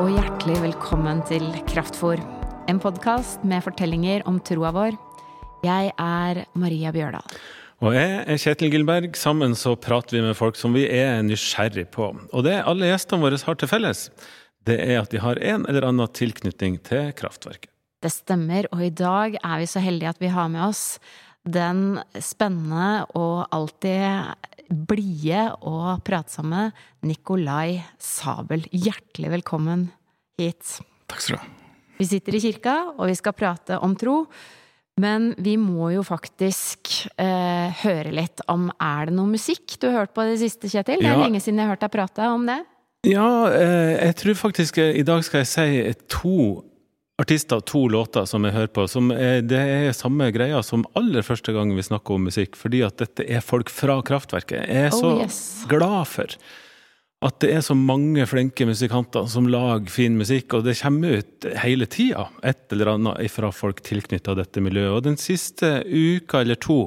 Og hjertelig velkommen til Kraftfor. En podkast med fortellinger om troa vår. Jeg er Maria Bjørdal. Og jeg er Kjetil Gilberg. Sammen så prater vi med folk som vi er nysgjerrig på. Og det alle gjestene våre har til felles, det er at de har en eller annen tilknytning til kraftverket. Det stemmer, og i dag er vi så heldige at vi har med oss den spennende og alltid blide og pratsomme Nikolai Sabel. Hjertelig velkommen hit. Takk skal du ha. Vi sitter i kirka, og vi skal prate om tro. Men vi må jo faktisk eh, høre litt om Er det noe musikk du har hørt på i det siste, Kjetil? Det er Ja. lenge siden jeg har hørt deg prate om det. Ja, eh, jeg tror faktisk eh, i dag skal jeg si to artister, to låter som jeg hører på. Som er, det er samme greia som aller første gang vi snakker om musikk, fordi at dette er folk fra kraftverket. Jeg er Oh, så yes. glad for at det er så mange flinke musikanter som lager fin musikk, og det kommer ut hele tida et eller annet fra folk tilknytta dette miljøet. Og den siste uka eller to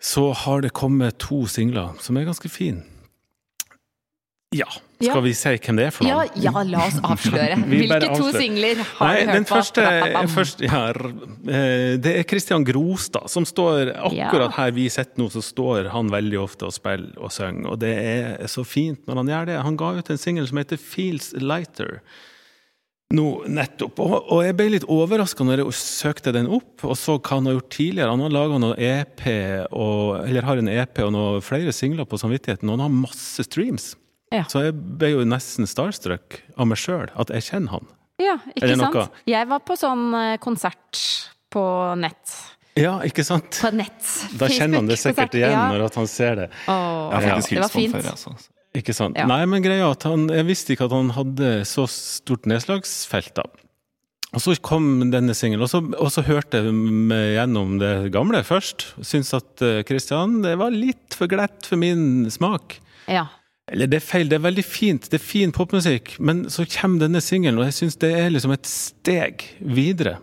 så har det kommet to singler som er ganske fine. Ja. Skal vi si hvem det er for Ja, noen? ja, la oss avsløre. Hvilke to singler har Nei, du hørt den på? første, Ba-ba-bam. først, ja, eh, det er Christian Grostad som står akkurat Ja. her vi sitter nå, så står han veldig ofte og spiller og synger. Og det er så fint når han gjør det. Han ga ut en singel som heter Feels Lighter nå nettopp. Og, og jeg ble litt overraska når jeg søkte den opp og så hva han har gjort tidligere. Han har laga noen EP, og, eller har en EP og noen flere singler på samvittigheten, og han har masse streams. Ja. Så jeg ble jo nesten starstruck av meg sjøl, at jeg kjenner han. Ja, Er det ikke sant? Jeg var på sånn eh, konsert på nett. Ja, ikke sant? På nett. Da kjenner han det sikkert igjen Ja. når at han ser det. Åh, Jeg har faktisk det var hilst før. Altså. Ikke sant? Ja. Nei, men greia at han, jeg visste ikke at han hadde så stort nedslagsfelt. da. Og så kom denne singelen, og, så- og så hørte jeg meg gjennom det gamle først. Syns at Kristian, Christian, det var litt for glatt for min smak. Ja. Eller det er feil, det er veldig fint, det er fin popmusikk, men så kommer denne singelen, og jeg syns det er liksom et steg videre.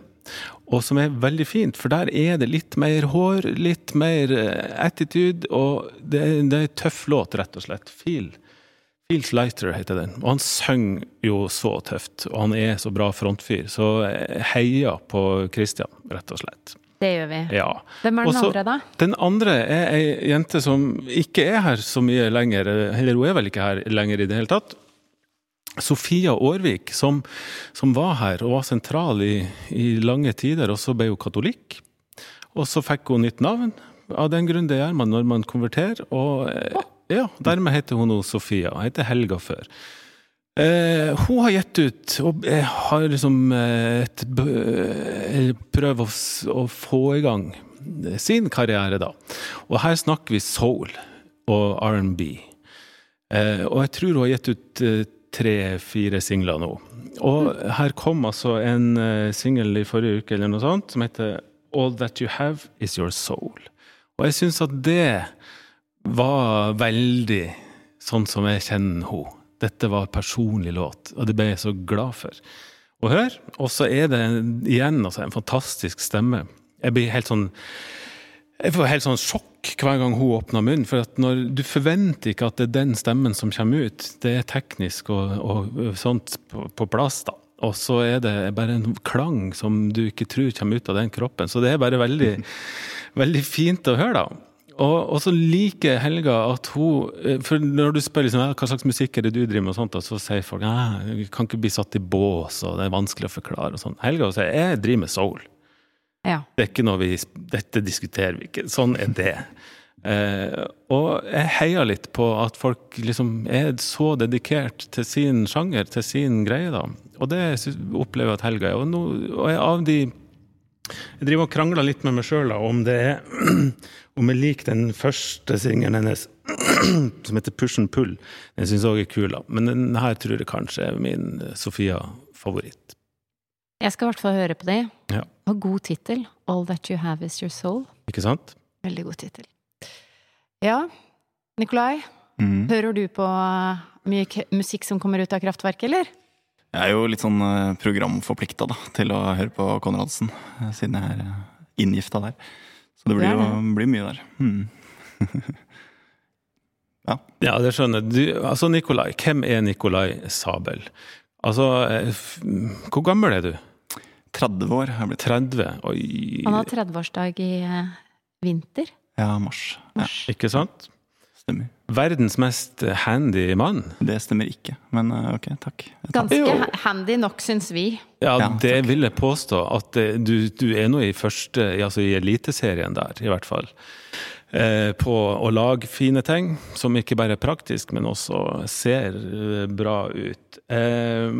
Og som er veldig fint, for der er det litt mer hår, litt mer eh, attitude, og det er, det er en tøff låt, rett og slett. Feel. Feels Lighter heter den. Og han synger jo så tøft, og han er så bra frontfyr, så heia på Christian, rett og slett. Det gjør vi. Ja. Hvem er den Også- andre, da? Den andre er ei jente som ikke er her så mye lenger, eller hun er vel ikke her lenger i det hele tatt. Sofia Aarvik, som, som var her og var sentral i, i lange tider, og så ble hun katolikk. Og så fikk hun nytt navn. Av den grunn det gjør man når man konverterer. Og eh, ja, dermed heter hun nå Sofia. Heter Helga før. Eh, hun har gitt ut, og jeg har liksom eh, et, prøvd å, å få i gang sin karriere, da. Og her snakker vi soul og R&B. Eh, og jeg tror hun har gitt ut eh, tre-fire singler nå. Og her kom altså en eh, singel i forrige uke eller noe sånt, som heter All That You Have Is Your Soul. Og jeg syns at det var veldig sånn som jeg kjenner henne. Dette var personlig låt, og det ble jeg så glad for å høre. Og så er det igjen altså, en fantastisk stemme. Jeg blir helt sånn jeg får helt sånn sjokk hver gang hun åpner munnen. For at når du forventer ikke at det er den stemmen som kommer ut. Det er teknisk og, og sånt på, på plass, da. Og så er det bare en klang som du ikke tror kommer ut av den kroppen. Så det er bare veldig, veldig fint å høre, da. Og, og så liker Helga at hun eh, For når du spør liksom, hva slags musikk er det du driver med, og sånt, så sier folk at vi kan ikke bli satt i bås, og det er vanskelig å forklare. og. Helga sier jeg driver med soul. Ja. Det er vi, dette diskuterer vi ikke. Sånn er det. Eh, og jeg heier litt på at folk liksom er så dedikert til sin sjanger, til sin greie, da. Og det opplever jeg at Helga er. Og, no, og jeg, av de Jeg driver og krangler litt med meg sjøl om det er Om jeg liker den første singelen hennes, som heter Push and Pull. Den syns jeg òg er kul, da. Men den her tror jeg kanskje er min eh, Sofia-favoritt. Jeg skal i hvert fall høre på de. Ja. Og god tittel. All That You Have Is Your Soul. Ikke sant? Veldig god tittel. Ja, Nikolai. Mm. Hører du på eh, mye musikk som kommer ut av kraftverket, eller? Jeg er jo litt sånn eh, programforplikta til å høre på Konradsen, eh, siden jeg er eh, inngifta der. Så det blir jo blir mye der. Hmm. Ja, det skjønner jeg. Du, altså Nikolai, hvem er Nikolai Sabel? Altså, hvor gammel er du? 30 år jeg blitt. 30? Oi. Han har 30-årsdag i vinter. Ja, mars. Ja, Ikke sant? Stemmer. Verdens mest handy mann. Det stemmer ikke, men eh, ok, takk. Ganske Jo. handy nok, syns vi. Ja, Ja, det vil jeg påstå. At du, du er nå i første, altså i eliteserien der, i hvert fall. Eh, på å lage fine ting, som ikke bare er praktisk, men også ser eh, bra ut. Eh,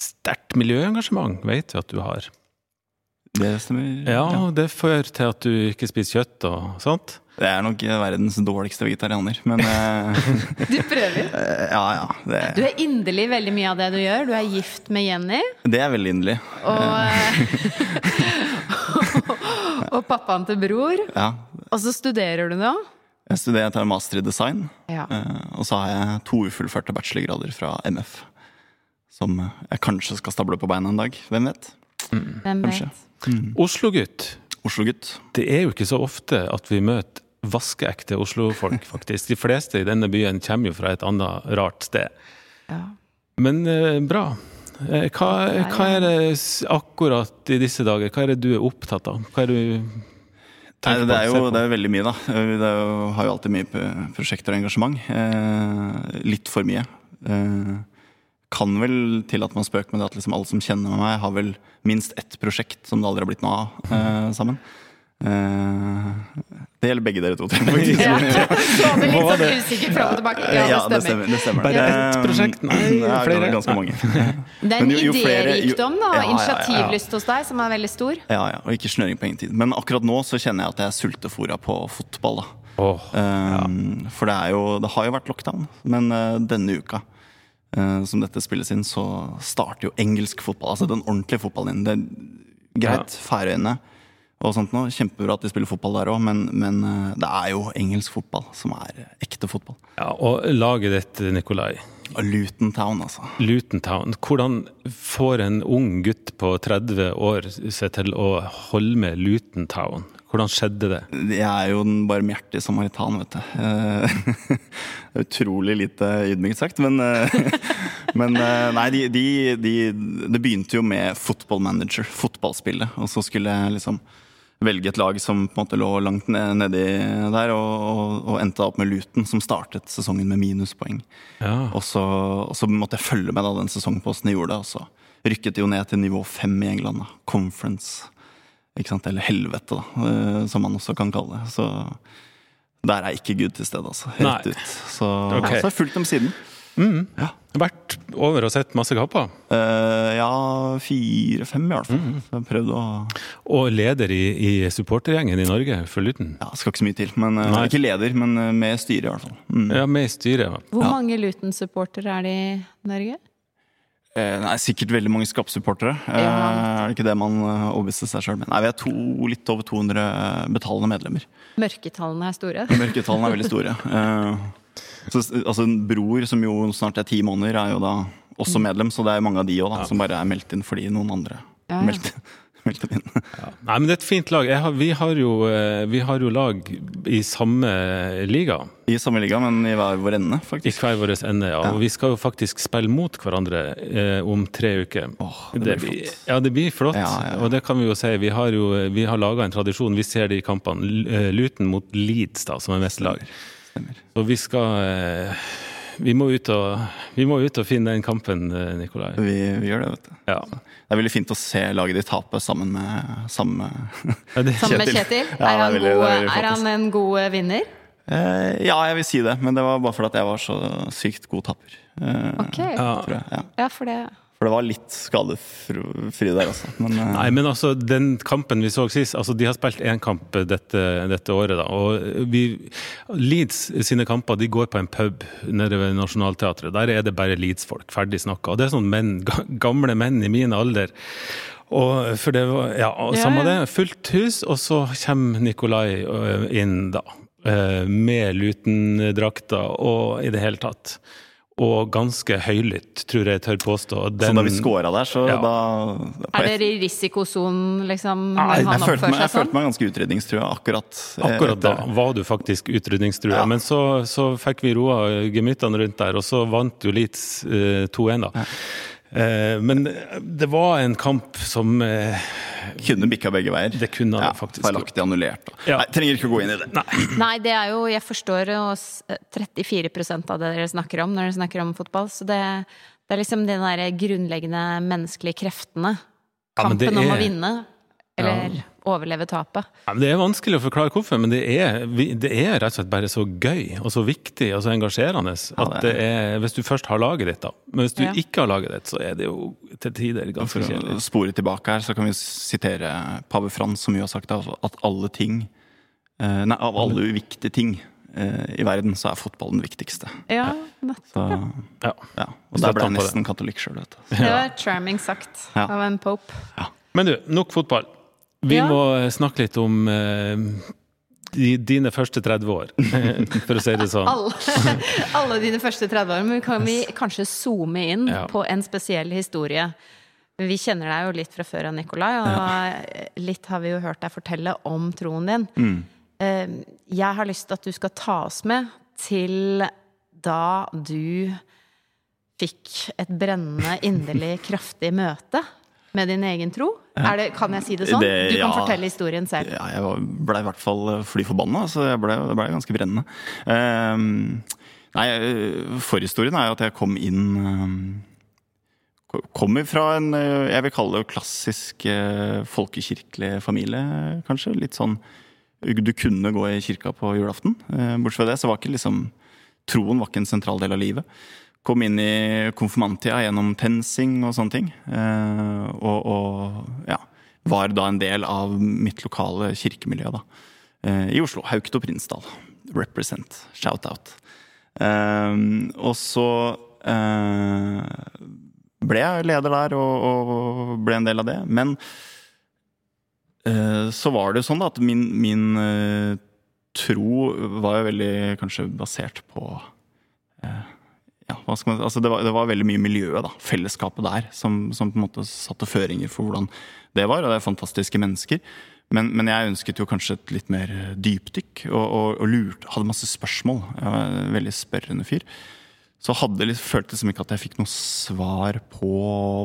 Sterkt miljøengasjement vet vi at du har. Det stemmer. Ja, det fører til at du ikke spiser kjøtt og sånt. Det er nok verdens dårligste vegetarianer, men eh, Du prøver. eh, ja, ja. Det, Du er inderlig veldig mye av det du gjør. Du er gift med Jenny. det er veldig inderlig. Og, og pappaen til bror. Ja. Og så studerer du nå. Jeg studerer, jeg tar master i design, Ja. eh, og så har jeg to ufullførte bachelorgrader fra MF. Som jeg kanskje skal stable på beina en dag. Hvem vet? Hvem Kanskje. vet. Oslo-gutt. Oslo-gutt. Det er jo ikke så ofte at vi møter vaskeekte Oslo-folk, faktisk. De fleste i denne byen kommer jo fra et annet rart sted. Ja. Men eh, bra. Eh, hva, hva er det akkurat i disse dager, hva er det du er opptatt av? Hva er det du Nei, tenker det på? er jo på? det er jo veldig mye, da. Det er jo, har jo alltid mye prosjekter og engasjement. Eh, litt for mye. Eh, kan vel tillate meg å spøke med det at liksom alle som kjenner meg, har vel minst ett prosjekt som det aldri har blitt noe av eh, sammen. Eh, det gjelder begge dere to. faktisk. Ja. Så det litt sånn det? fram og tilbake. Ja, Ja, det stemmer. Det stemmer. Bare ett Eh, prosjekt? Nei, ja, er flere? ganske mange. Det er en idérikdom ja. initiativlyst hos deg, som er veldig stor. Ja, ja, og ikke snøring på ingen tid. Men akkurat nå så kjenner jeg at jeg er sultefora på fotball. da. Åh, Eh, For det, er jo, det har jo vært lockdown, men uh, denne uka som dette spilles inn, så starter jo engelsk fotball. Altså den ordentlige fotballen inn. Det er greit, Færøyene og sånt noe. Kjempebra at de spiller fotball der òg, men, men eh, det er jo engelsk fotball som er ekte fotball. ja, og laget ditt, Nikolai. Luton Town, altså. Luton Town. Hvordan får en ung gutt på 30 år seg til å holde med Luton Town? Hvordan skjedde det? Jeg er jo den barmhjertige samaritan, vet du. Eh, Utrolig lite ydmykt sagt, men, eh, men eh, Nei, de, de, de, det begynte jo med football manager, fotballspillet. Og så skulle jeg liksom velge et lag som på en måte lå langt ned- nedi der, og, og, og endte opp med Luton, som startet sesongen med minuspoeng. Ja. Og så, og så måtte jeg følge med da den sesongen på åssen de gjorde det. Og så rykket de jo ned til nivå fem i England. da, Conference. Ikke sant? Eller helvete, da, eh, som man også kan kalle det. Så der er ikke Gud til stede, altså. Helt Nei. ut. Så, Ok. så har fulgt dem siden. Vært over og sett masse kapper? Uh, ja, fire-fem i hvert fall. Mm. Så jeg prøvd å Og leder i, i supportergjengen i Norge for Luton. Ja, skal ikke så mye til. Men, eh, Nei. ikke leder, men med styre, i hvert fall. Mm. Ja, med i styret. Hvor Ja. mange Luton-supportere er det i Norge? Eh, nei, sikkert veldig mange Skapp-supportere. Eh, Ja. er det ikke det man overbeviste seg sjøl med? Nei, vi er to, litt over 200 betalende medlemmer. Mørketallene er store. Mørketallene er veldig store. Eh, så, altså, en bror, som jo snart er ti måneder, er jo da også medlem, så det er mange av de òg, som bare er meldt inn fordi noen andre Ja, ja. meldte, dem. Nei, men det er et fint lag. Har, vi, har jo, eh, vi har jo lag i samme liga. I samme liga, men i hver vår ende, I hver vår ende, ja. Ja. Og vi skal jo faktisk spille mot hverandre eh, om tre uker. Åh, det blir flott. Ja, det blir flott. Ja, ja, ja. Og det kan vi jo si. Vi har jo vi har laga en tradisjon. Vi ser det i kampene. Eh, Luton mot Leeds, da, som er mest lag. Stemmer. Og vi skal eh, vi må, ut og, vi må ut og finne den kampen, eh, Nikolai. Vi, vi gjør det, vet du. Ja. Det er veldig fint å se laget ditt tape sammen med samme Ja, Kjetil. Sammen med Kjetil. Ja, er, han veldig- er god, er han en god vinner? eh, Ja, jeg vil si det, men det var bare fordi jeg var så sykt god tapper. Eh, Ok. ja. tror jeg. Ja. Ja, for det For det var litt skadefri der også. Men, uh... Nei, men altså, den kampen vi så sist altså De har spilt én kamp dette, dette året, da. Og vi, Leeds sine kamper de går på en pub nede ved Nationaltheatret. Der er det bare Leeds-folk. Ferdig snakka. Og det er sånn menn, gamle menn i min alder. Og for det var, ja, og Ja, Samme ja. det. Fullt hus, og så kommer Nikolai inn, da. Med Luton-drakta og i det hele tatt. Og ganske høylytt, tror jeg jeg tør påstå. så da vi scora der, så Ja. da Er dere i risikosonen, liksom, Nei, jeg, han følte meg, jeg seg følte sånn? meg ganske utrydningstrua akkurat. Akkurat Akkurat da var du faktisk utrydningstrua. Ja. Men så, så fikk vi roa gemyttene rundt der, og så vant jo Leeds eh, 2-1, da. Eh, men det var en kamp som eh, Kunne bikka begge veier. Det kunne ja, faktisk. Feilaktig annullert. Ja. Nei, trenger ikke å gå inn i det. Nei, det er jo Jeg forstår jo 34% av det dere snakker om når dere snakker om fotball. Så det, det er liksom de der grunnleggende menneskelige kreftene. Ja, men det Kampen om å er- vinne. Eller overleve tapet. Ja, men det er vanskelig å forklare hvorfor, men det er, det er rett og slett bare så gøy og så viktig og så engasjerende at det er, hvis du først har laget ditt, da. Men hvis du Ja. ikke har laget ditt, så er det jo til tider ganske For kjedelig. å spore tilbake her, så kan vi sitere pave Frans, som jo har sagt at alle ting eh, Nei, av alle uviktige ting eh, i verden, så er fotball den viktigste. Ja, nettopp. Ja. ja. Og der ble jeg nesten katolikk sjøl, vet du. Det var charming sagt Ja. av en pope. Men du, nok fotball. Vi Ja. må snakke litt om uh, dine første 30 år, for å si det sånn. Alle, alle dine første 30 år. Men kan vi kanskje zoome inn Ja. på en spesiell historie? Vi kjenner deg jo litt fra før av, Nikolai, og litt har vi jo hørt deg fortelle om troen din. Mm. Eh, Jeg har lyst til at du skal ta oss med til da du fikk et brennende, inderlig kraftig møte med din egen tro. Det, kan jeg si det sånn? Det- Du kan ja. fortelle historien selv. Ja, jeg blei ble i hvert fall fly forbanna, så jeg ble, ble ganske brennende. Ehm, nei, eh, forhistorien er jo at jeg kom inn ehm, Kommer fra en eh, jeg vil kalle det klassisk eh, folkekirkelig familie, kanskje. Litt sånn Du kunne gå i kirka på julaften. Eh, Bortsett fra det så var ikke liksom Troen var ikke en sentral del av livet. Kom inn i konfirmanttida gjennom TenSing og sånne ting. Eh, og, og ja, var da en del av mitt lokale kirkemiljø da. Eh, i Oslo. Haukt og Prinsdal. Represent. Shout-out. Eh, og så ble jeg leder der og, og ble en del av det. Men så var det jo sånn da at min, min tro var jo veldig kanskje basert på ja, man, altså det, var, det var veldig mye miljøet, da, fellesskapet der, som, som på en måte satte føringer for hvordan det var. Og det er fantastiske mennesker. Men, men jeg ønsket jo kanskje et litt mer dypdykk, og, og, og lurt, hadde masse spørsmål. Jeg var en veldig spørrende fyr. Så hadde liksom, følte liksom ikke at jeg fikk noe svar på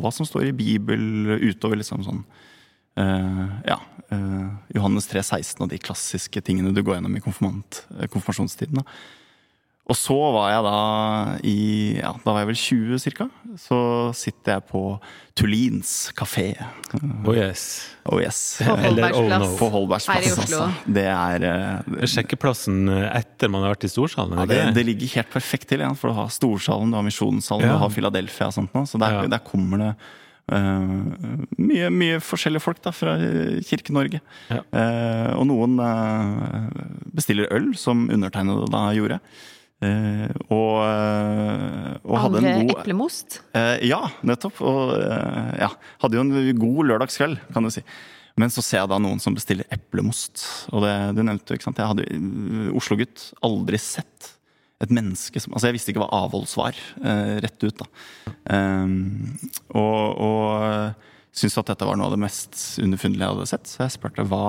hva som står i Bibelen, utover liksom sånn uh, Ja. uh, Johannes 3, 16 og de klassiske tingene du går gjennom i eh, konfirmasjonstiden. da. Og så var jeg da i ja, Da var jeg vel 20 cirka. Så sitter jeg på Tullins kafé. Oh yes. Oh yes. På Eller oh Holbergsplass. no. På Holbergs Her i Oslo. altså. Det er eh, Sjekkeplassen etter man har vært i Storsalen? ja, det, det, ligger helt perfekt til, ja, for du har Storsalen, du har Misjonssalen, Ja. du har Philadelphia og sånt. noe. Så der, Ja. der kommer det Uh, mye, mye forskjellige folk da, fra Kirke-Norge. Ja. Uh, og noen uh, bestiller øl, som undertegnede da gjorde. Eh, og, eh, og Andre en god eplemost. Uh, ja, nettopp. Og uh, ja, hadde jo en god lørdagskveld, kan du si. Men så ser jeg da noen som bestiller eplemost. Og det du nevnte ikke sant. Jeg hadde uh, Oslo-gutt aldri sett et menneske som Altså, jeg visste ikke hva avholds var, rett ut, da. Um, og og syntes at dette var noe av det mest underfunnelige jeg hadde sett, så jeg spurte hva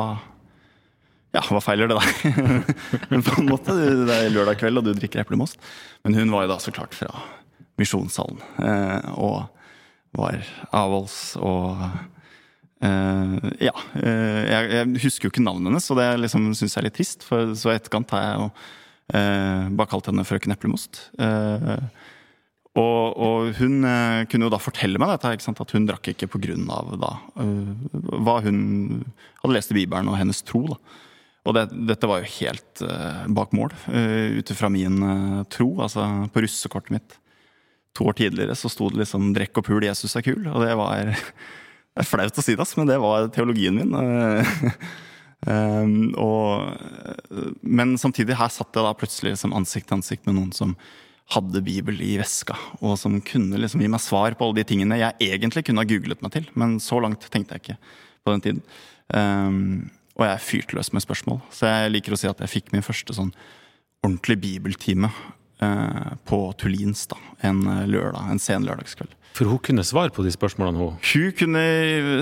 ja, hva feiler det deg? Men på en måte, det er lørdag kveld, og du drikker eplemost. Men hun var jo da så klart fra Misjonssalen. Eh, og var avholds og eh, Ja. Eh, jeg, husker jo ikke navnet hennes, og det liksom, syns jeg er litt trist. For så i etterkant har jeg jo bare kalt henne frøken Eplemost. Og, og hun kunne jo da fortelle meg dette, at hun drakk ikke pga. Hva hun hadde lest i Bibelen og hennes tro. da. Og det, dette var jo helt uh, bak mål, uh, ut ifra min uh, tro. Altså på russekortet mitt to år tidligere så sto det liksom 'drekk og pul, Jesus er kul'. Og det var Det er flaut å si det, men det var teologien min. Um, og, men samtidig, her satt jeg da plutselig liksom ansikt til ansikt med noen som hadde Bibel i veska, og som kunne liksom gi meg svar på alle de tingene jeg egentlig kunne ha googlet meg til. Men så langt tenkte jeg ikke på den tiden. Um, og jeg er fyrtløs med spørsmål. Så jeg liker å si at jeg fikk min første sånn ordentlig bibeltime eh, på Tullins da, en lørdag, en sen lørdagskveld. For hun kunne svare på de spørsmålene, hun. Hun kunne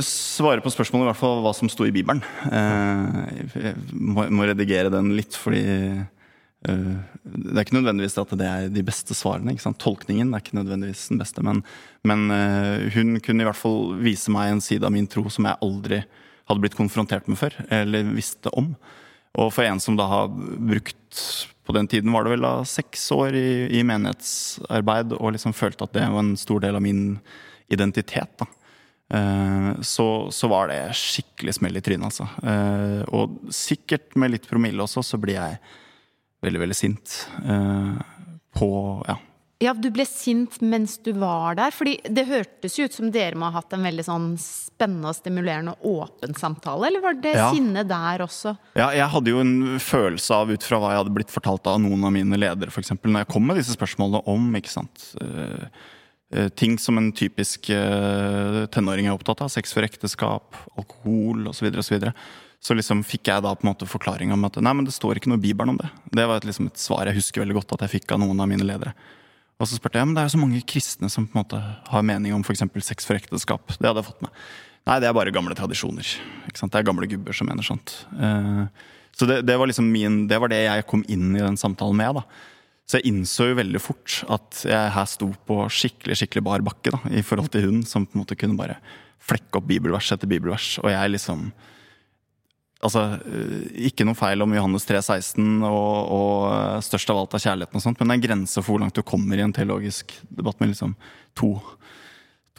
svare på spørsmålet i hvert fall hva som sto i Bibelen. Eh, Jeg må, må redigere den litt, fordi Det er ikke nødvendigvis at det er de beste svarene. Tolkningen er ikke nødvendigvis den beste, men, men hun kunne i hvert fall vise meg en side av min tro som jeg aldri hadde blitt konfrontert med før, eller visste om. Og for en som da har brukt på den tiden var det vel da seks år i, i menighetsarbeid og liksom følte at det var en stor del av min identitet. da. Eh, så, så, var det skikkelig smell i trynet, altså. Eh, og sikkert med litt promille også, så blir jeg veldig, veldig sint eh, på ja, ja, du ble sint mens du var der. fordi det hørtes jo ut som dere må ha hatt en veldig sånn spennende og stimulerende åpen samtale, eller var det ja. sinne der også? Ja, jeg hadde jo en følelse av, ut fra hva jeg hadde blitt fortalt av noen av mine ledere, f.eks., når jeg kom med disse spørsmålene om ikke sant, uh, uh, ting som en typisk uh, tenåring er opptatt av, sex for ekteskap, alkohol osv., osv. Så liksom fikk jeg da på en måte forklaring om at nei, men det står ikke noe i Bibelen om det. Det var et, liksom et svar jeg husker veldig godt at jeg fikk av noen av mine ledere. Og så spurte jeg men det er så mange kristne som på en måte har mening om f.eks. sex for ekteskap. Det hadde jeg fått med. Nei, det er bare gamle tradisjoner. Det er gamle gubber som mener sånt. Uh, så det, det, var liksom min, det var det jeg kom inn i den samtalen med. da. Så jeg innså jo veldig fort at jeg her sto på skikkelig skikkelig bar bakke da, i forhold til hun som på en måte kunne bare flekke opp bibelvers etter bibelvers. Og jeg liksom altså, eh, Ikke noe feil om Johannes 3, 16 og, og eh, størst av alt er kjærligheten, og sånt, men det er en grense for hvor langt du kommer i en teologisk debatt med liksom to,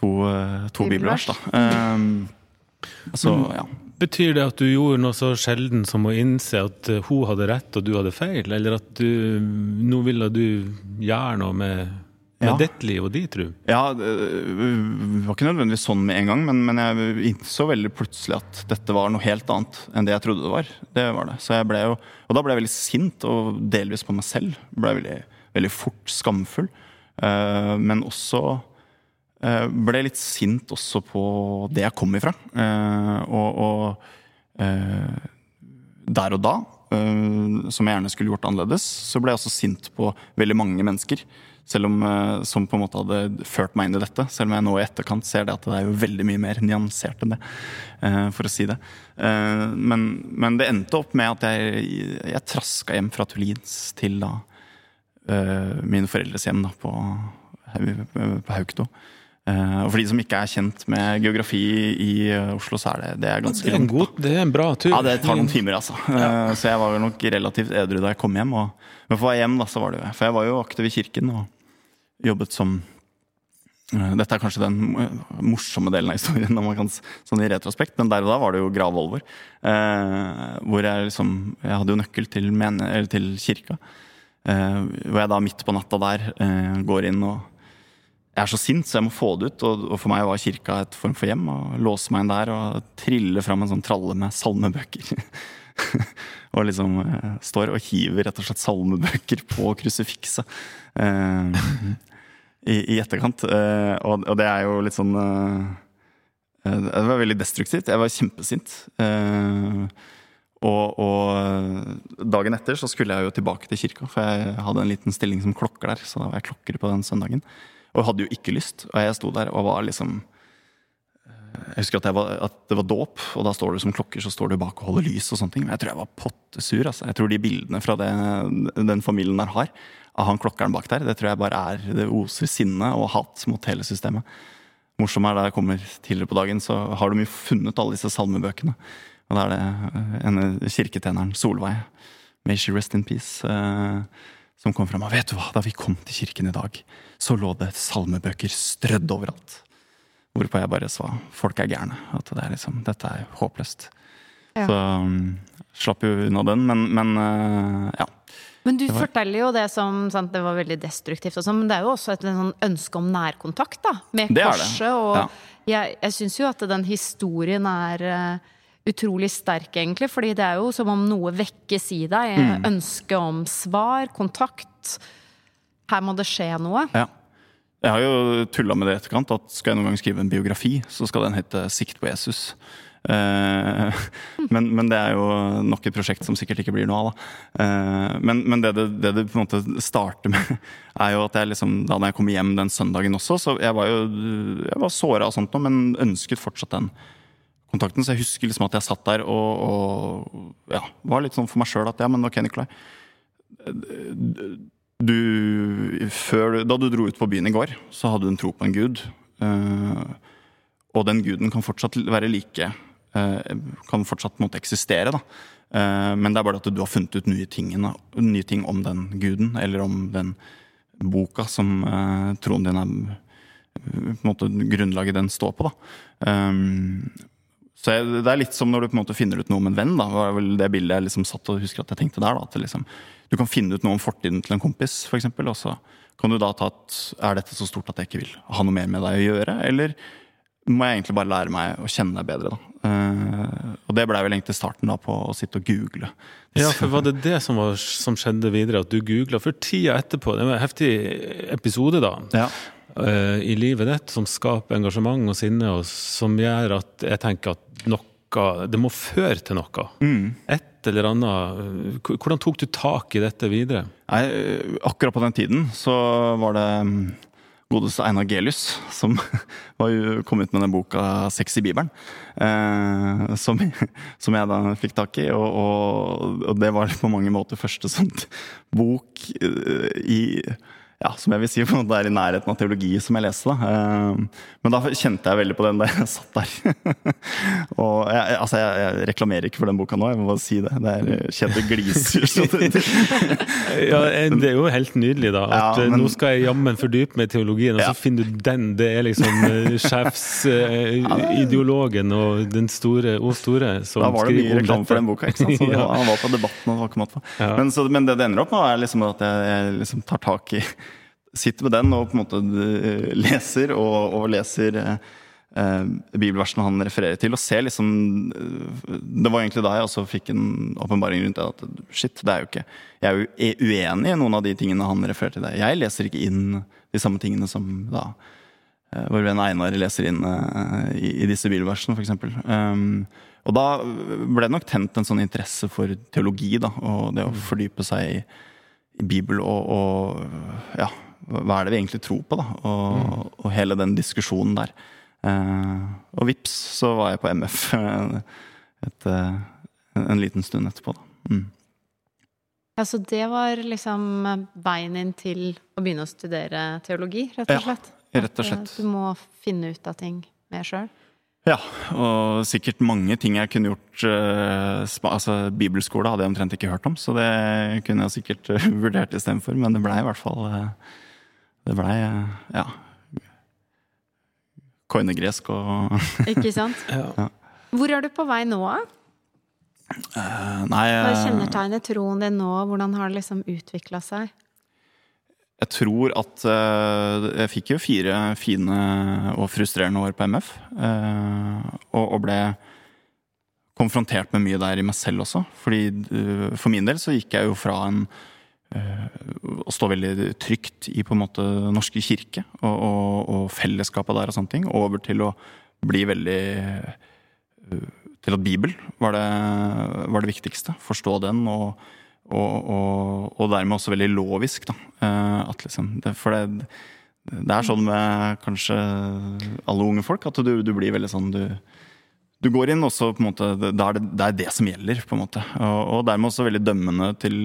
to, eh, to bibelvers. da. Um, altså, ja. Betyr det at du gjorde noe så sjelden som å innse at hun hadde rett og du hadde feil, eller at du, nå ville du gjøre noe med med ja. ditt liv og din tro? Ja, det var ikke nødvendigvis sånn med en gang, men, men, jeg innså veldig plutselig at dette var noe helt annet enn det jeg trodde det var. Det var det. Så jeg ble jo, og da ble jeg veldig sint, og delvis på meg selv. Ble veldig, veldig fort skamfull. Uh, men også uh, ble litt sint også på det jeg kom ifra. Uh, og, og der og da, som jeg gjerne skulle gjort annerledes, så ble jeg også sint på veldig mange mennesker selv om, eh, som på en måte hadde ført meg inn i dette. Selv om jeg nå i etterkant ser det at det er jo veldig mye mer nyansert enn det. Eh, for å si det. Eh, men, men det endte opp med at jeg, jeg traska hjem fra Tulins til da mine foreldres hjem da, på, på Haukto. Og for de som ikke er kjent med geografi i Oslo, så er det, det er ganske det er, god, det er en bra tur. Ja, det tar noen timer, altså. Ja. Så jeg var nok relativt edru da jeg kom hjem. Og, men for å være hjem, da, så var det jo For jeg var jo aktiv i kirken. og jobbet som eh, dette er kanskje den morsomme delen av historien, når man kan, sånn i retrospekt, men der og da var det jo gravolver. Eh, hvor jeg liksom Jeg hadde jo nøkkel til, men, til kirka. Eh, hvor jeg da midt på natta der eh, går inn og Jeg er så sint, så jeg må få det ut. Og, og for meg var kirka et form for hjem. Og låse meg inn der og trille fram en sånn tralle med salmebøker. og liksom eh, står og hiver rett og slett salmebøker på krusifikset eh, i, i, etterkant. Eh, og, og, det er jo litt sånn eh, eh, Det var veldig destruktivt. Jeg var kjempesint. Eh, og, og, dagen etter så skulle jeg jo tilbake til kirka, for jeg hadde en liten stilling som klokker der. Så da var jeg klokker på den søndagen. Og hadde jo ikke lyst. Og jeg sto der og var liksom jeg husker at, var, at, det var dåp, og da står du som klokker så står du bak og holder lys. og sånne ting. Men jeg tror jeg var pottesur. Altså. Jeg tror de bildene fra det, den familien der har, av han klokkeren bak der, det tror jeg bare er det oser sinne og hat mot hele systemet. Morsomt er da jeg kommer tidligere på dagen, så har de jo funnet alle disse salmebøkene. Og da er det ene kirketjeneren, Solveig, may she rest in peace, eh, som kom fram og vet du hva, da vi kom til kirken i dag, så lå det salmebøker strødd overalt. Hvorpå jeg bare sa folk er gærne. At det er liksom, dette er håpløst. Ja. Så um, slapp jo unna den, men, men uh, ja. Men du forteller jo det som sant, det var veldig destruktivt, også, men det er jo også et sånn ønske om nærkontakt da, med korset. Og ja. jeg, jeg syns jo at den historien er uh, utrolig sterk, egentlig. fordi det er jo som om noe vekkes i deg. Mm. Ønske om svar, kontakt. Her må det skje noe. Ja. Jeg har jo tulla med det i etterkant, at skal jeg noen gang skrive en biografi, så skal den hete 'Sikt på Jesus'. Uh, men, men, det er jo nok et prosjekt som sikkert ikke blir noe av. da. men, men det, det, det, det på en måte starter med, er jo at jeg liksom, da jeg kom hjem den søndagen også, så jeg var jo jeg var såra og sånt noe, men ønsket fortsatt den kontakten. Så jeg husker liksom at jeg satt der og, og ja, var litt sånn for meg sjøl at ja, men ok, Nikolai du, før, Da du dro ut på byen i går, så hadde du en tro på en gud. Eh, og den guden kan fortsatt være like eh, Kan fortsatt måtte eksistere, da. Eh, men det er bare at du har funnet ut nye, tingene, nye ting om den guden, eller om den boka som troen din er på en måte grunnlaget den står på. da. Så jeg, Det er litt som når du på en måte finner ut noe om en venn. da, var vel det bildet jeg liksom satt og husker at jeg tenkte der. da, at liksom, Du kan finne ut noe om fortiden til en kompis, f.eks. Og så kan du da ta at er dette så stort at jeg ikke vil ha noe mer med deg å gjøre? Eller må jeg egentlig bare lære meg å kjenne deg bedre? da. Uh, og det blei vel egentlig starten da på å sitte og google. Ja, for Var det det som, var, som skjedde videre? At du googla for tida etterpå? Det var en heftig episode, da. Ja. Uh, I livet ditt som skaper engasjement og sinne, og som gjør at jeg tenker at noe Det må føre til noe. Mm. Et eller annet. Hvordan tok du tak i dette videre? Nei, akkurat på den tiden så var det mm, godeste Einar Gelius, som kom ut med den boka 'Sex i Bibelen'. Eh, som, som, jeg da fikk tak i. Og, og, og, det var på mange måter første sånt bok eh, i ja, som jeg vil si på en måte er i nærheten av teologi som jeg leste. Da. Ehm, men da kjente jeg veldig på den da jeg satt der. og jeg, altså, jeg, jeg, reklamerer ikke for den boka nå, jeg må bare si det. Det er Kjetil gliser. ja, det er jo helt nydelig, da. At ja, men, nå skal jeg jammen fordype meg i teologien, og ja. så finner du den. Det er liksom eh, sjefsideologen og den store og store som skriver om dette. Da var det mye reklame for den boka, ikke sant. Så han var på Debatten og var ikke måte på. Men, så, men det det ender opp med, er liksom at jeg, jeg liksom tar tak i sitter med den og på en måte eh, leser og, og leser eh, eh, bibelversene han refererer til, og ser liksom eh, Det var egentlig da jeg også fikk en åpenbaring rundt det. At shit, det er jo ikke Jeg er jo uenig i noen av de tingene han refererer til. Det. Jeg leser ikke inn de samme tingene som da vår venn Einar leser inn eh, i, i, disse bibelversene, f.eks. Um, og da ble det nok tent en sånn interesse for teologi, da, og det å fordype seg i, i Bibel og, og ja, hva er det vi egentlig tror på, da? Og, mm. og hele den diskusjonen der. Uh, og vips, så var jeg på MF et, eh, en liten stund etterpå, da. Mm. Ja, Så det var liksom veien inn til å begynne å studere teologi, rett og slett? Ja, rett og slett. At eh, du må finne ut av ting mer sjøl? Ja, og sikkert mange ting jeg kunne gjort Altså, Bibelskole hadde jeg omtrent ikke hørt om, så det kunne jeg sikkert vurdert istedenfor, men det blei i hvert fall det blei ja koinegresk og Ikke sant? ja. Hvor er du på vei nå, da? Uh, nei Hva kjennetegner troen din nå? Hvordan har det liksom utvikla seg? Jeg tror at uh, Jeg fikk jo fire fine og frustrerende år på MF. Uh, eh, og, og, ble konfrontert med mye der i meg selv også. Fordi For min del så gikk jeg jo fra en å stå veldig trygt i på en måte norske kirke og, og, og, fellesskapet der og sånne ting, over til å bli veldig Til at Bibel var det, var det viktigste. Forstå den, og, og, dermed også veldig lovisk. Da. Eh, at liksom, det, for det, det er sånn med kanskje alle unge folk, at du, du blir veldig sånn du du går inn, og så på en måte, det er det, det, er det som gjelder. på en måte. Og, og, dermed også veldig dømmende til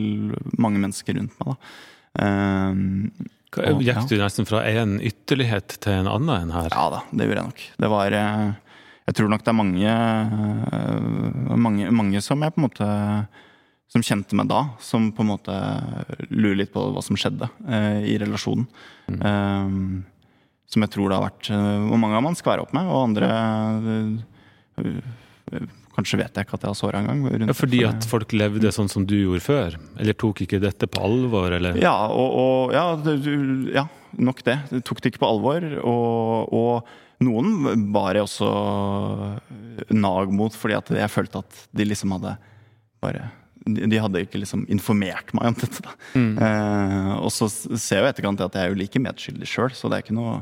mange mennesker rundt meg. da. Um, og, Gikk du nesten fra en ytterlighet til en annen enn her? Ja da, det gjorde jeg nok. Det var eh, Jeg tror nok det er mange, eh, mange, mange som jeg på en måte som kjente meg da, som på en måte lurer litt på hva som skjedde eh, i relasjonen. Mm. Um, som jeg tror det har vært Hvor mange av man skværa opp med, og andre Kanskje vet jeg ikke at jeg har såra engang. Ja, fordi at folk levde sånn som du gjorde før? Eller tok ikke dette på alvor? Eller? Ja, og, og ja, ja, nok det. De tok det ikke på alvor. Og, og noen bar jeg også nag mot, fordi at jeg følte at de liksom hadde bare de hadde ikke liksom informert meg om dette. Mm. Eh, og så ser jeg jo etterkant at jeg er jo like medskyldig sjøl, så det er ikke noe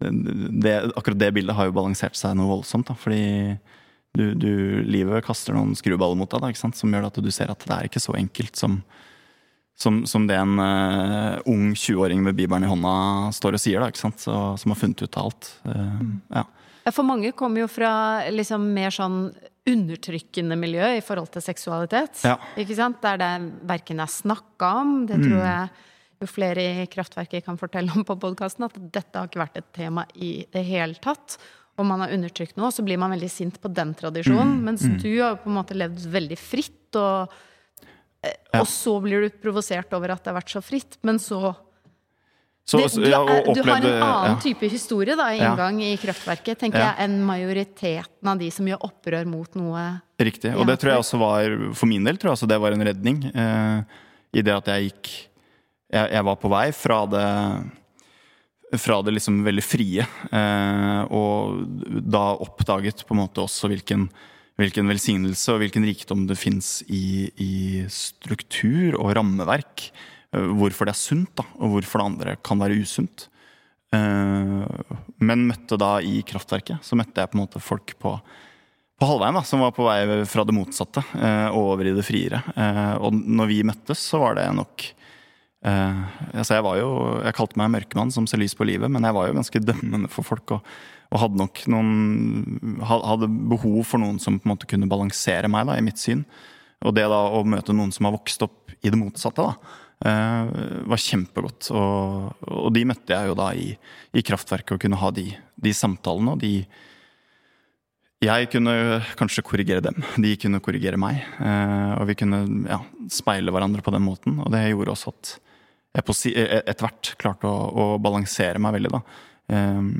det, akkurat det bildet har jo balansert seg noe voldsomt. Da, fordi du, du, livet kaster noen skruballer mot deg da, som gjør at du ser at det er ikke så enkelt som, som, som det en uh, ung 20-åring med bibelen i hånda står og sier, da, så, som har funnet ut av alt. Uh, ja. For mange kommer jo fra liksom mer sånn undertrykkende miljø i forhold til seksualitet. Ja. Ikke sant? Der det verken er snakka om, det tror Mm. jeg jo flere i Kraftverket kan fortelle om på podkasten, at dette har ikke vært et tema i det hele tatt. Om man har undertrykt noe, så blir man veldig sint på den Mm. tradisjonen. Mens du har jo på en måte levd veldig fritt, og, eh, Ja. og så blir du provosert over at det har vært så fritt. Men så Så, det, du, ja, og er, du har en annen ja. type historie da, i inngang i Kraftverket, tenker Ja. jeg, enn majoriteten av de som gjør opprør mot noe Riktig. Og det tror jeg også var, for min del tror jeg også det var en redning. Eh, I det at jeg gikk jeg, jeg var på vei fra det fra det liksom veldig frie, eh, og da oppdaget på en måte også hvilken, hvilken velsignelse og hvilken rikdom det fins i, i struktur og rammeverk. Eh, hvorfor det er sunt, da, og hvorfor det andre kan være usunt. Eh, men møtte da i kraftverket, så møtte jeg på en måte folk på på halvveien, da, som var på vei fra det motsatte over i det friere. Og når vi møttes, så var det nok altså jeg var jo, jeg kalte meg mørkemann som ser lys på livet, men jeg var jo ganske dømmende for folk. Og, og hadde nok noen Hadde behov for noen som på en måte kunne balansere meg, da, i mitt syn. Og det da å møte noen som har vokst opp i det motsatte, da, eh, var kjempegodt. Og, og de møtte jeg jo da i, i kraftverket, og kunne ha de, de samtalene og de jeg kunne kanskje korrigere dem, de kunne korrigere meg. eh, Og vi kunne ja, speile hverandre på den måten. Og det gjorde også at jeg si, e- etter hvert klarte å, å balansere meg veldig. da. Um,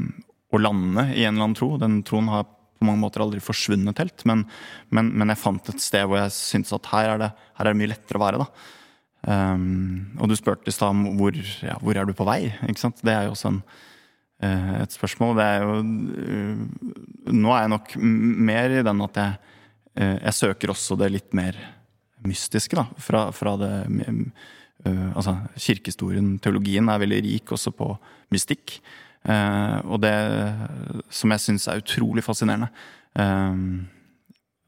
og lande i en eller annen tro. Den troen har på mange måter aldri forsvunnet helt. Men, men, men jeg fant et sted hvor jeg syntes at her er det, her er det mye lettere å være. da. Um, og du spurte i stad om hvor, ja, hvor er du på vei? ikke sant? Det er jo også en, eh, et spørsmål. Det er jo eh, Nå er jeg nok mer i den at jeg, eh, jeg søker også det litt mer mystiske, da. Fra, fra det eh, Altså, kirkehistorien, teologien, er veldig rik også på mystikk. Eh, og det som jeg syns er utrolig fascinerende. eh,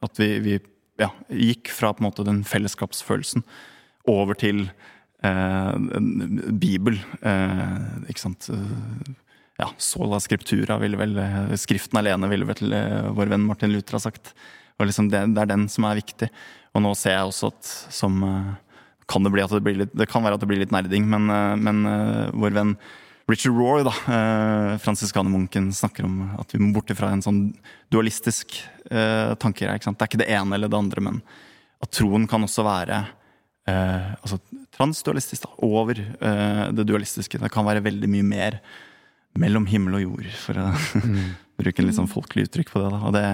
at vi, vi ja, gikk fra på en måte den fellesskapsfølelsen over til eh, Bibel. Eh, ikke sant. Eh, ja, sola scriptura, ville vel eh, Skriften alene, ville vel eh, vår venn Martin Luther ha sagt. Og liksom det, det er den som er viktig. Og nå ser jeg også at som eh, kan det, bli at det, blir litt, det kan være at det blir litt nerding, men, eh, men eh, vår venn Richard Rohr, da, eh, fransiskanermunken, snakker om at vi må bort ifra en sånn dualistisk eh, tanke. Ikke sant? Det er ikke det ene eller det andre, men at troen kan også være eh, altså transdualistisk, da, over eh, det dualistiske. Det kan være veldig mye mer mellom himmel og jord, for å bruke en litt sånn folkelig uttrykk på det. Da. Og det,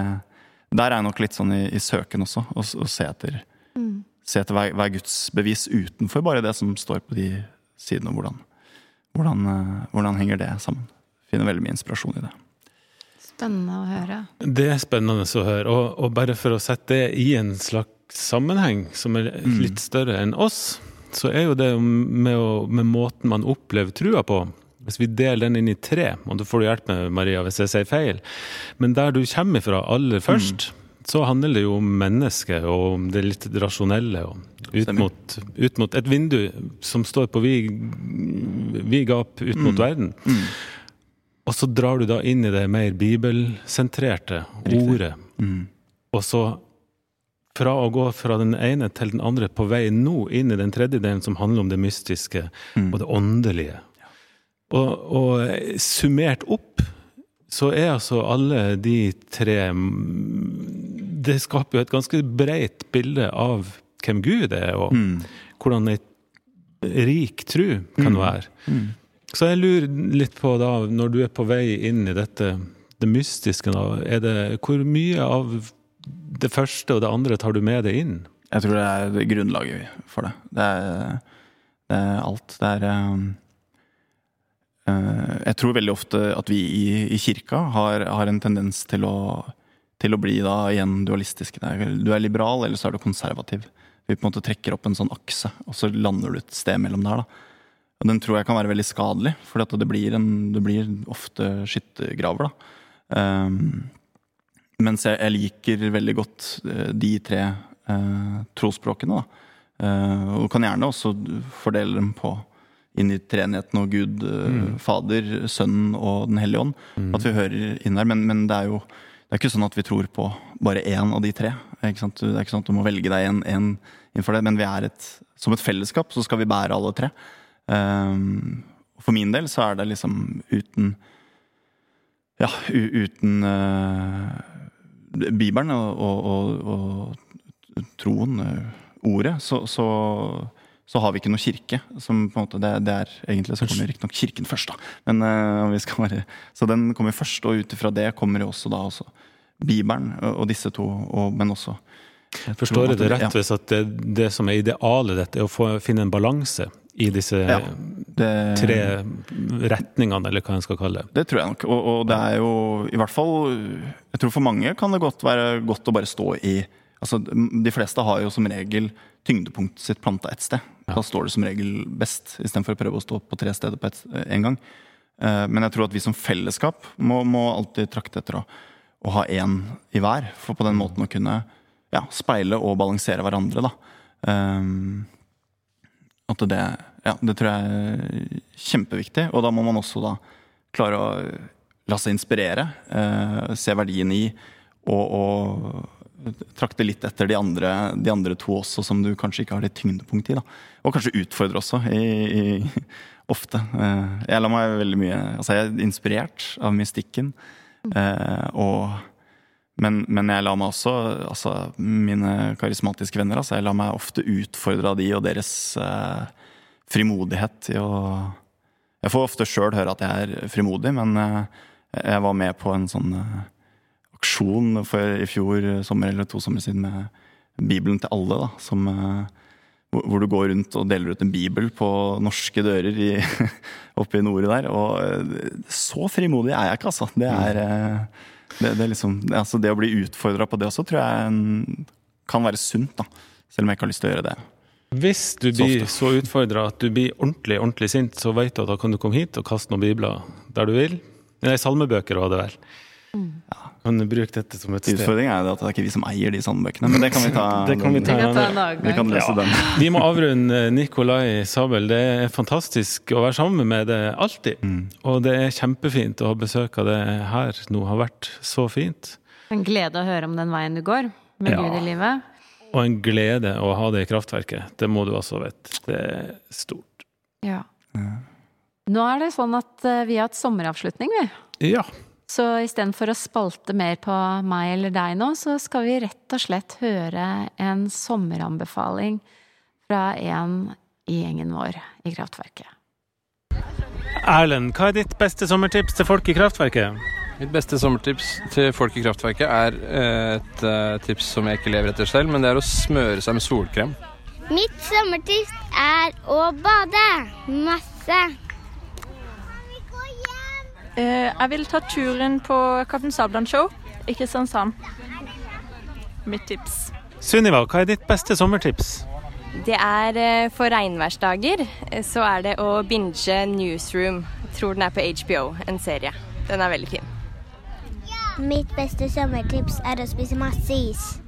der er jeg nok litt sånn i, i søken også, å å se etter, se etter hver, hva er Guds bevis utenfor bare det som står på de sidene, og hvordan, hvordan, eh, hvordan henger det sammen. Finner veldig mye inspirasjon i det. Spennende å høre. Det er spennende å høre. Og, og bare for å sette det i en slags sammenheng som er litt større enn oss, så er jo det med, å, med måten man opplever trua på Hvis vi deler den inn i tre, og da får du hjelp med Maria hvis jeg sier feil, men der du kommer fra aller først, så handler det jo om mennesket og om det litt rasjonelle. og ut mot, ut mot et vindu som står på vid, gap ut mot verden. Og så drar du da inn i det mer bibelsentrerte ordet. Og så fra å gå fra den ene til den andre på vei nå inn i den tredje delen som handler om det mystiske og det åndelige. Og, og summert opp så er altså alle de tre mm, Det skaper jo et ganske breit bilde av hvem Gud er, og hvordan ei rik tru kan være. Så jeg lurer litt på da, når du er på vei inn i dette, det mystiske, da, er det, hvor mye av det første og det andre tar du med deg inn? Jeg tror det er grunnlaget for det. Det er, det er alt. Det er um, Jeg tror veldig ofte at vi i, i kirka har, har en tendens til å, til å bli da igjen dualistisk. Du er liberal, eller så er du konservativ. Vi på en måte trekker opp en sånn akse, og så lander du et sted mellom der. da. Og Den tror jeg kan være veldig skadelig, for det blir, en, det blir ofte skyttergraver. da. Um, mens jeg, jeg liker veldig godt eh, de tre uh, trosspråkene. Da. Uh, og kan gjerne også fordele dem på inn i treenigheten og Gud, mm. Fader, Sønnen og Den hellige ånd. At vi hører inn der. Men, men det er jo det er ikke sånn at vi tror på bare én av de tre. Ikke sant? Det er ikke sånn at du må velge deg en, en innenfor det, men vi er et, som et fellesskap så skal vi bære alle tre. Um, for min del så er det liksom uten Ja, uten uh, Bibelen og, og, og, og troen, ordet, så, så, så, har vi ikke noe kirke. Som på en måte, det, det er egentlig så kommer riktignok Kirken først, da. Men, uh, vi skal være, så den kommer først, og ut ifra det kommer jo også da også Bibelen og disse to, men også jeg Forstår jeg det rett hvis at det, det, som er idealet dette, er å få, finne en balanse i disse ja, det, tre retningene, eller hva en skal kalle det? Det tror jeg nok. Og, og, det er jo i hvert fall Jeg tror for mange kan det godt være godt å bare stå i altså De fleste har jo som regel tyngdepunktet sitt planta ett sted. Ja. Da står det som regel best, istedenfor å prøve å stå på tre steder på én en gang. Eh, men jeg tror at vi som fellesskap må, må alltid trakte etter å, å ha én i hver. For på den måten å kunne ja, speile og balansere hverandre, da. Um, at det, ja, det tror jeg er kjempeviktig. Og da må man også da klare å la seg inspirere, se verdien i, og, og trakte litt etter de andre, de andre, to også, som du kanskje ikke har det tyngdepunktet i. da. Og kanskje utfordre også, i, i, ofte. Uh, jeg lar meg veldig mye Altså, jeg er inspirert av mystikken. Uh, og men, men, jeg lar meg også, altså mine karismatiske venner, altså jeg lar meg ofte utfordre av de og deres eh, frimodighet i å Jeg får ofte sjøl høre at jeg er frimodig, men eh, jeg var med på en sånn eh, aksjon for i fjor sommer eller to somre siden med Bibelen til alle, da, som, eh, hvor du går rundt og deler ut en bibel på norske dører i, oppe i nordet der. Og eh, så frimodig er jeg ikke, altså. Det er det, det, er liksom, altså det å bli utfordra på det også tror jeg kan være sunt, da. Selv om jeg ikke har lyst til å gjøre det. Hvis du blir så, så utfordra at du blir ordentlig ordentlig sint, så vet du at da kan du komme hit og kaste noen bibler der du vil. Nei, salmebøker var det vel. Ja. Kan du bruke dette som et sted? Utfordringen er at det er ikke vi som eier de sandbøkene, men det kan vi ta. det kan vi ta, vi kan ta vi kan lese ja. den. vi må avrunde Nikolai Sabel. Det er fantastisk å være sammen med deg alltid. Mm. Og det er kjempefint å ha besøk av deg her nå. har vært så fint. En glede å høre om den veien du går med ja. Gud i livet. Og en glede å ha det i kraftverket. Det må du også vite. Det er stort. Ja. Nå er det sånn at eh, vi har hatt sommeravslutning, vi. Ja. Så istedenfor å spalte mer på meg eller deg nå, så skal vi rett og slett høre en sommeranbefaling fra en i gjengen vår i Kraftverket. Erlend, hva er ditt beste sommertips til folk i Kraftverket? Mitt beste sommertips til folk i Kraftverket er eh, et uh, tips som jeg ikke lever etter selv, men det er å smøre seg med solkrem. Mitt sommertips er å bade. Masse. Eh, jeg vil ta turen på Kaptein Sabeltann-show i Kristiansand. Mitt tips. Sunniva, hva er ditt beste sommertips? Det er eh, for regnværsdager. Eh, så er det å binge Newsroom. Jeg tror den er på HBO, en serie. Den er veldig fin. Mitt beste sommertips er å spise masse is.